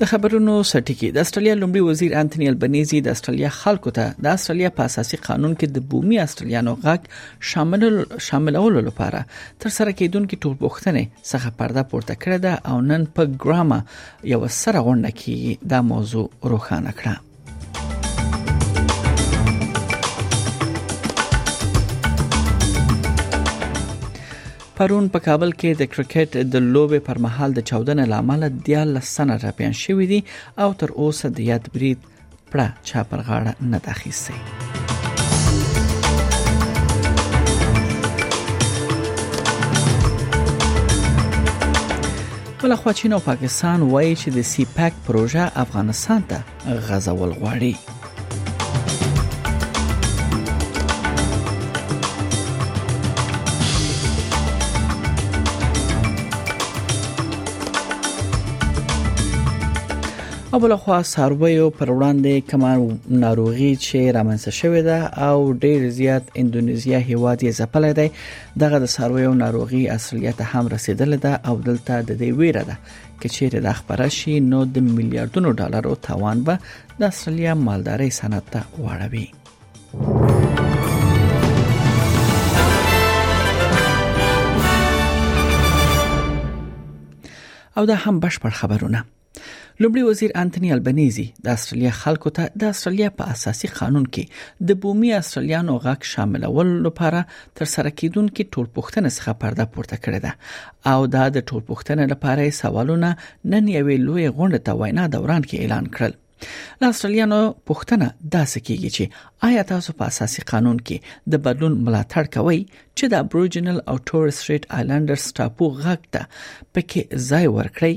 د خبرونو سرټکی د استرالیا لومړي وزیر انټونی البنيزي د استرالیا خلکو ته د استرالیا په اساسي قانون کې د بومي استرالیانو غږ شامل شاملولو لپاره تر سره کېدونکو ټول بوختنې څخه پرده پورته کړې ده او نن په ګرامه یو سره غونډه کې دا موضوع روښانه کړه پرون په کابل کې د کرکټ د لوبې پر مهال د چاودنې لامل د 13 سنه راپیان شوې دي او تر اوسه د یاد برید پړه چا پر غاړه نه داخیسي بل خو چین او پاکستان وایي چې د سی پیک پروژه افغانستان ته غزول غواړي او بل خو سارویو پر وړاندې کما ناروغي چې رامنځته شوې ده او ډیر زیات اندونیزیا هیواد یې ځپلې ده دغه د سارویو ناروغي اصليت هم رسیدل ده او دلته د دې ویره ده چې چیرې د خبره شي نو د میلیارډونو ډالرو تاوان به د اصلیا مالداري صنعت ته واړوي او دا هم بشپړ خبرونه لومړي وزیر انټونی البنيزي د استرالیا خلکو ته د استرالیا په اساسي قانون کې د بومي استرالیانو غږ شاملول لپاره تر سره کیدونکو ټولپوښتنې څخه پرده پورته کړې ده او دا د ټولپوښتنې لپاره سوالونه نن یوې لوی غونډه ته وینا دوران کې اعلان کړل له استرالیانو پوښتنه داسې کیږي چې آیا تاسو په اساسي قانون کې د بدلون ملاتړ کوئ چې د ابوریجنل او تورس ریټ آیلندرز ټاپو غږ ته پکې ځای ورکړئ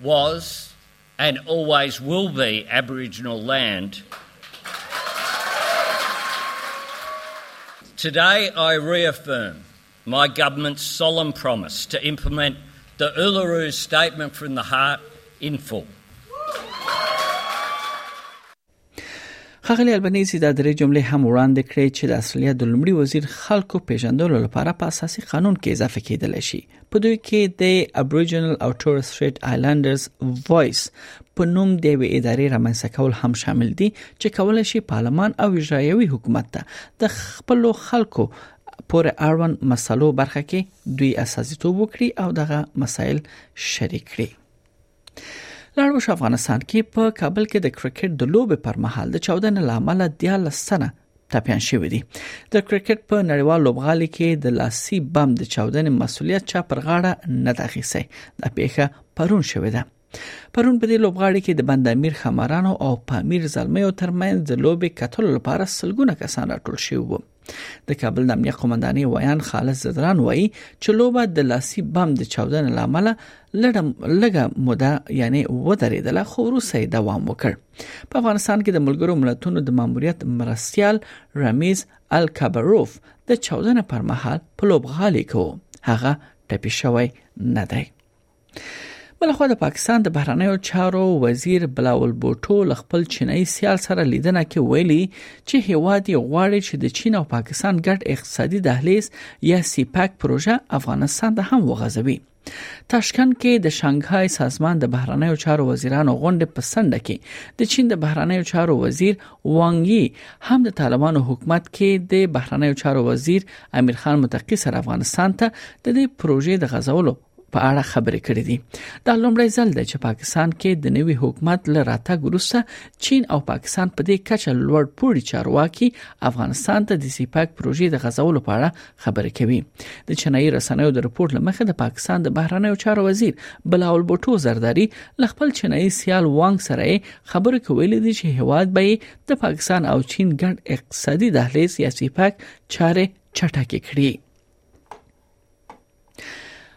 was, and always will be Aboriginal land. Today, I reaffirm my government's solemn promise to implement the Uluru Statement from the Heart in full. خغلی البنيزي دا درې جملې هم وړاندې کړې چې د اصليت د لومړي وزیر خلکو پیژندلو لپاره په اساسي قانون کې اضافه کېدل شي په دوی کې د ابوریجنل او تورس سټریټ آیلندرز وایس په نوم د وی ادارې رامنځته کول هم شامل دي چې کولای شي پارلمان او اجرایوي حکومت ته د خپل خلکو پورې اړوند مسلو برخه کې دوی اساسي توب وکړي او دغه مسایل شریک کړي لاړوش افغانستان کې په کابل کې د کرکټ د لوبې پر مهال د چاودنې لامل د 13 سنه ټپيان شوې دي د کرکټ په نړیوال لوبغالي کې د لاسي بم د چاودنې مسولیت چا پر غاړه نه دغیسي د پیښه پرون شوې ده پرون په دې لوبغاړي کې د بند امیر خمرانو او پامیر زلمیو ترمنځ د لوبې کتلو لپاره سلګونه کسان راټول شوي وو د کابل د امنیه قومندانۍ ویان خالص زدران وایي چې لوبه د لاسي بم د چاودنې لامل لږه موده یعنی ودرېدله خو وروسته دوام وکړ په افغانستان کې د ملګرو ملتونو د ماموریت مرستيال رمیز الکبروف د چاودنې پر مهال په لوبغالي کې هغه ټپي شوی نه دی بلخوا د پاکستان د بهرنیو چارو وزیر بلاول بوټو له خپل چینایي سیال سره لیدنه کې ویلي چې هیواد یې غواړي چې د چین او پاکستان ګډ اقتصادي دهلیز یا سیپاک پروژه افغانستان ته هم وغځوي تاشکند کې د شانګهای سازمان د بهرنیو چارو وزیرانو غونډې په سنډه کې د چین د بهرنیو چارو وزیر وانګ یي هم د طالبانو حکومت کې د بهرنیو چارو وزیر امیر خان متقی سره افغانستان ته د دې پروژې د غزولو په اړه خبرې کړې دي دا لومړی ځل دی چې پاکستان کې د نوي حکومت له راتګ وروسته چین او پاکستان په دې کچه لوړ پوړي چارواکي افغانستان ته د سیپاک پروژې د غزولو په اړه خبرې کوي د چینایي رسنیو د رپورت لمخې د پاکستان د بهرنیو چارو وزیر بلاول بوټو زرداری ل خپل چینایي سیال وانګ سره خبرې کولې دي چې هواد به د پاکستان او چین ګډ اقتصادي دهلیز یا سیپاک چاره چټکه کړي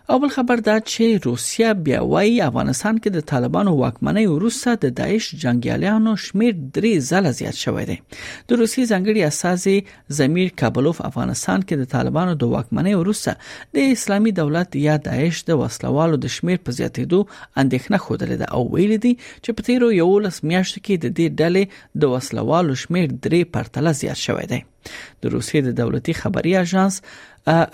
او بل خبر دا چې روسیا بیا وایي افغانستان کې د طالبانو واکمنۍ وروسته د داعش جنگیالیانو شمیر درې ځله زیات شوی دی د روسي ځنګړي اساسي زمیر کابلوف افغانستان کې د طالبانو د واکمنۍ وروسته د اسلامي دولت یا داعش د وسلوالو د شمیر په زیاتېدو اندېښنه خوده ده او ویل دي چې په تیرو یو لس میاشتو کې د دې ډلې د وسلوالو شمیر درې پرتله زیات شوی دی د روسیې د دولتي خبري اژانس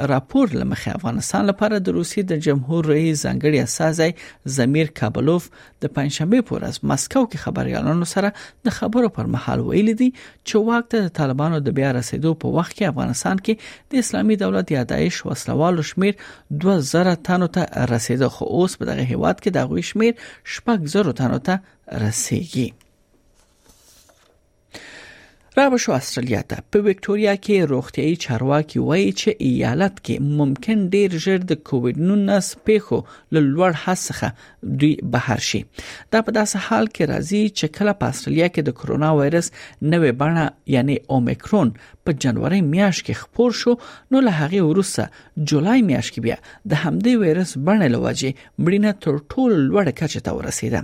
راپور لمخې افغانستان لپاره د روسیې د جمهور رئیس ځنګړي اساسي زمیر کابلوف د پنځشنبه پر ورځ مسکو کې خبريالانو سره د خبرو پر مهال ویل دي چې واک ته د طالبانو د بیا رسیدو په وخت کې افغانستان کې د اسلامي دولت یا داعش وسلوالو شمیر 2000 تنو ته رسیدو خو اوس په دغه هیواد کې د غوي شمیر 6000 تنو ته رسیدي را به شو استرالیا ته په وکټوریا کې روغتيایي چارواکي وایي چې ایالت کې ممکن ډیر ژر د کووډ 19 پیښو له لوړ حد څخه دوی بهر شي دا په داسې حال کې راځي چې کله په استرالیا کې د کورونا وایرس نوې بڼه یعنی اومیکرون په جنوري میاشت کې خپور شو نو له هغه وروسته جولای میاشت کې بیا د همدې وایرس بڼه لوجه مړینه تر ټولو لوړه کچه ته ورسیده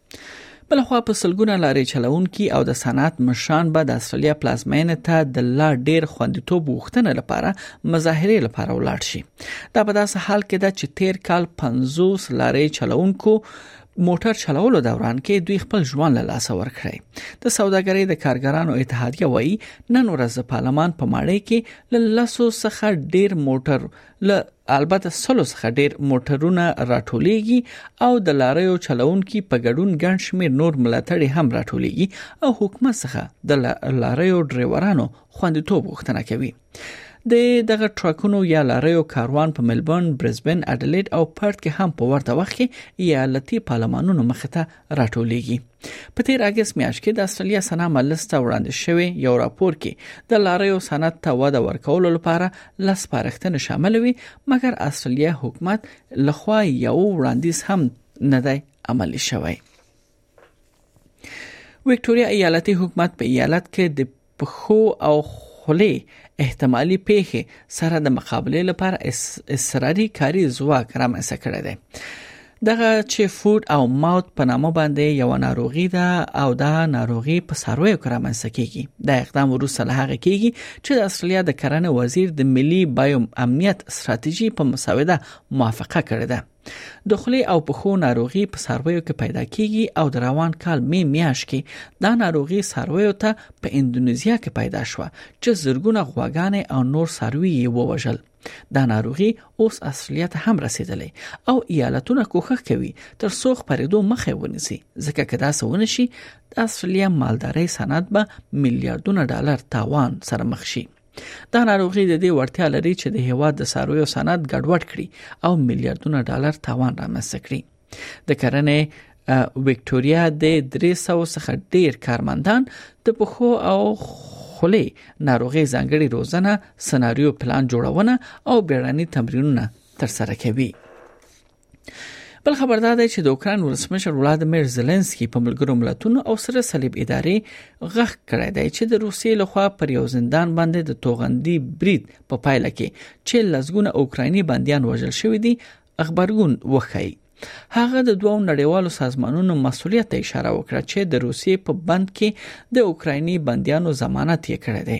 بل خو په سلګونه لارې چلونکي او د صنعت مشران به د استرالیا پلازمینه ته د لا ډیر خوندیتوب وختنه لپاره مظاهره لپاره ولاړ شي دا په داسې حال کې ده چې تیر کال 50 لارې چلونکو موټر چلولو دوران کې دوی خپل ژوند له لاسه ورکړی د سوداګرۍ د کارګرانو اتحادیه وایي نن ورځ د پارلمان په ماړۍ کې له لاسو څخه ډیر موټر له البته سلو څخه ډیر موټرونه راټولېږي او د لاریو چلونکو په ګډون ګڼ شمیر نور ملاتړي هم راټولېږي او حکومت څخه د لاریو ډرایورانو خوندیتوب غوښتنه کوي د دغه ټرکونو یا لاریو کاروان په ملبورن، برزبن، اډلیډ او پرت کې هم په ورته وخت کې ایالتي پارلمانونو مخ ته راټولېږي په تیر اگست میاشت کې د استرالیا سنا مجلس ته وړاندې شوی یو راپور کې د لاریو صنعت ته وده ورکولو لپاره لس پارښتنې شامل وي مګر استرالیا حکومت لخوا یو وړاندیز هم نه دی عملی شوی وکټوريا ایالتي حکومت په ایالت کې د پښو او خولې احتمالي پیښې سره د مقابله لپاره اصراري کاری ځواک رامنځته کړی دی دغه چې فود او ماوت په نامه باندې یو ناروغي ده او دا ناروغي په سارویو کې رامنځته کیږي دا اقدام وروسته له هغه کیږي چې د استرالیا د کرنې وزیر د ملي بایو امنیت ستراتیژي په مسوده موافقه کړې ده د خلی او پښو ناروغي په سارویو کې پیدا کیږي او د روان کال می میاش کې دا ناروغي سارویو ته په اندونیزیا کې پیدا شو چې زرګونه غواګان او نور ساروی یې ووجل دا ناروغي اوس استرالیا ته هم رسیدلې او ایالتونه کوښښ کوي تر څو خبرېدو مخه ونیسي ځکه که دا سونه شي د استرالیا مالداري صنعت به میلیارډونه ډالر تاوان سره مخ شي دا ناروغي د دې وړتیا لري چې د هیواد د سارویو صنعت ګډوډ کړي او میلیارډونه ډالر تاوان رامنځته کړي د کرنې وکټوريا د 300 څخه ډیر کارمندان د پخو او خولې ناروغي ځانګړي روزنه سناریو پلان جوړونه او بیړني تمرینونه ترسره کوي بل خبر دا دی چې د اوکران ولسمشر ولادمیر زلنسکي په ملګرو ملتونو او سره صلیب ادارې غږ کړی دی چې د روسیې لخوا پر یو زندان باندې د توغندي برید په پایله کې چې لسګونه اوکرایني بنديان وژل شوې دي خبرګون وخی هغه د دوو نړیوالو سازمانونو مسولیت ته اشاره وکړه چې د روسیې په بند کې د اوکرایني بنديانو ضمانت یې کړی دی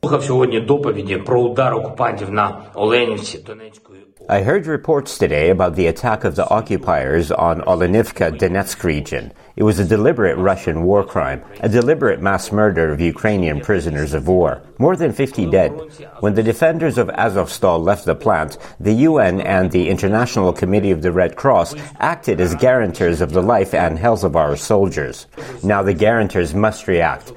слухав сьогодні доповіді про удар окупантів на Оленівці Донецьку. I heard reports today about the attack of the occupiers on Olenivka Donetsk region. It was a deliberate Russian war crime, a deliberate mass murder of Ukrainian prisoners of war. More than 50 dead. When the defenders of Azovstal left the plant, the UN and the International Committee of the Red Cross acted as guarantors of the life and health of our soldiers. Now the guarantors must react.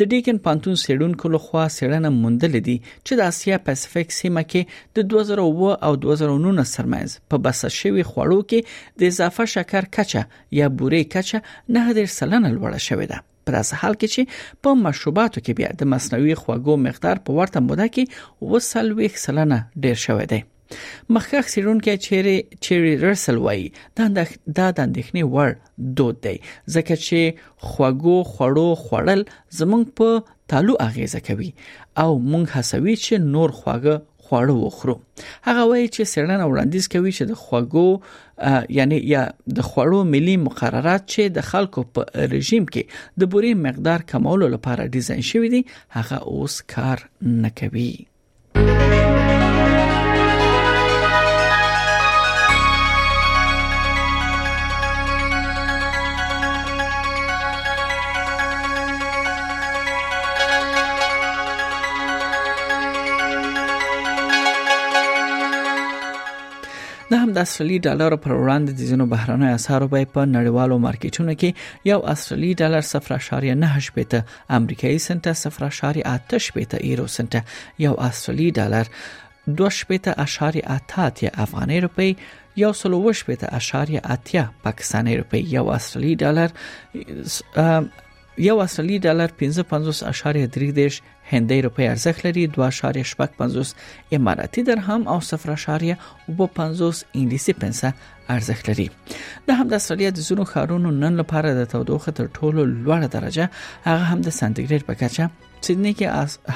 د ډیکن پانتون سیړونکو لخوا سیړنه موندل دي چې د اسیا پاسفیک سیمه کې د 2009 او 2019 ترمنځ په بس شوی خوړو کې د اضافه شکر کچه یا بورې کچه 9 سلنه لوړه شوې ده په داسې حال کې چې په مشروباتو کې بیا د مصنوعي خوږو مقدار په ورته موده کې وسلوي سلنه ډیر شوی دی مخکښ سیرونکي چیرې چیرې رسل وایي دا دا د اندېښنې وړ دود دی ځکه چې خوګو خړو خړل زمونږ په تالو اغیزه کوي او مونږ هڅوي چې نور خواږه خواړه وخورو هغه وایي چې سړنه وړاندیز کوي چې د خوګو یعنی یا د خوړو ملي مقررات چې د خلکو په رژیم کې د بوري مقدار کمولو لپاره ډیزاین شوی دی هغه اوس کار نه کوي د استرالی ډالر پر وړاندې د ځینو بهرنیو اسعارو بیه په نړیوالو مارکیټونو کې یو استرالی ډالر 0.98 امریکایي سنت صفر اشاری آته شپېته ایرو سنت یو استرالی ډالر دو شپېته اشاری آته اتیا افغاني روپی یو سل و شپېته اشاری اتیا پاکستاني روپی یو استرالی ډالر یو استرالی ډالر 55 اشاری 3 هندۍ روپی ارزښت لري 2.55 اماراتي درهم او 0.50 انګلیسي پنسه ارزښت لري د هم د استرالیا د زونو خارونو نن لپاره د تودوخه تر ټولو لوړه درجه هغه هم د سانتیګریډ په کچه سیدنی کې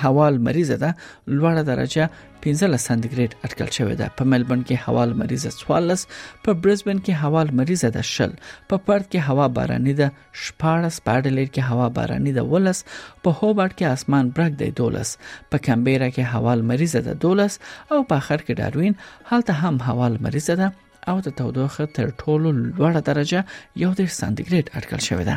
هوا مریضه ده لوړه درجه 15 سانتیګریډ اټکل شوې ده په ملبورن کې هوا مریضه 14 په برزبن کې هوا مریضه ده شل په پرت کې هوا باراني ده شپاړس په اډلیر کې هوا باراني ده ولس په هوبارت کې اسمان برګ دی دولس په کمبيرا کې هوا لمریزه ده دولس او په اخر کې داروین هلته هم هوا لمریزه ده او د تودوخه تر ټولو لوړه درجه یو د سانتیګریډ اټکل شوې ده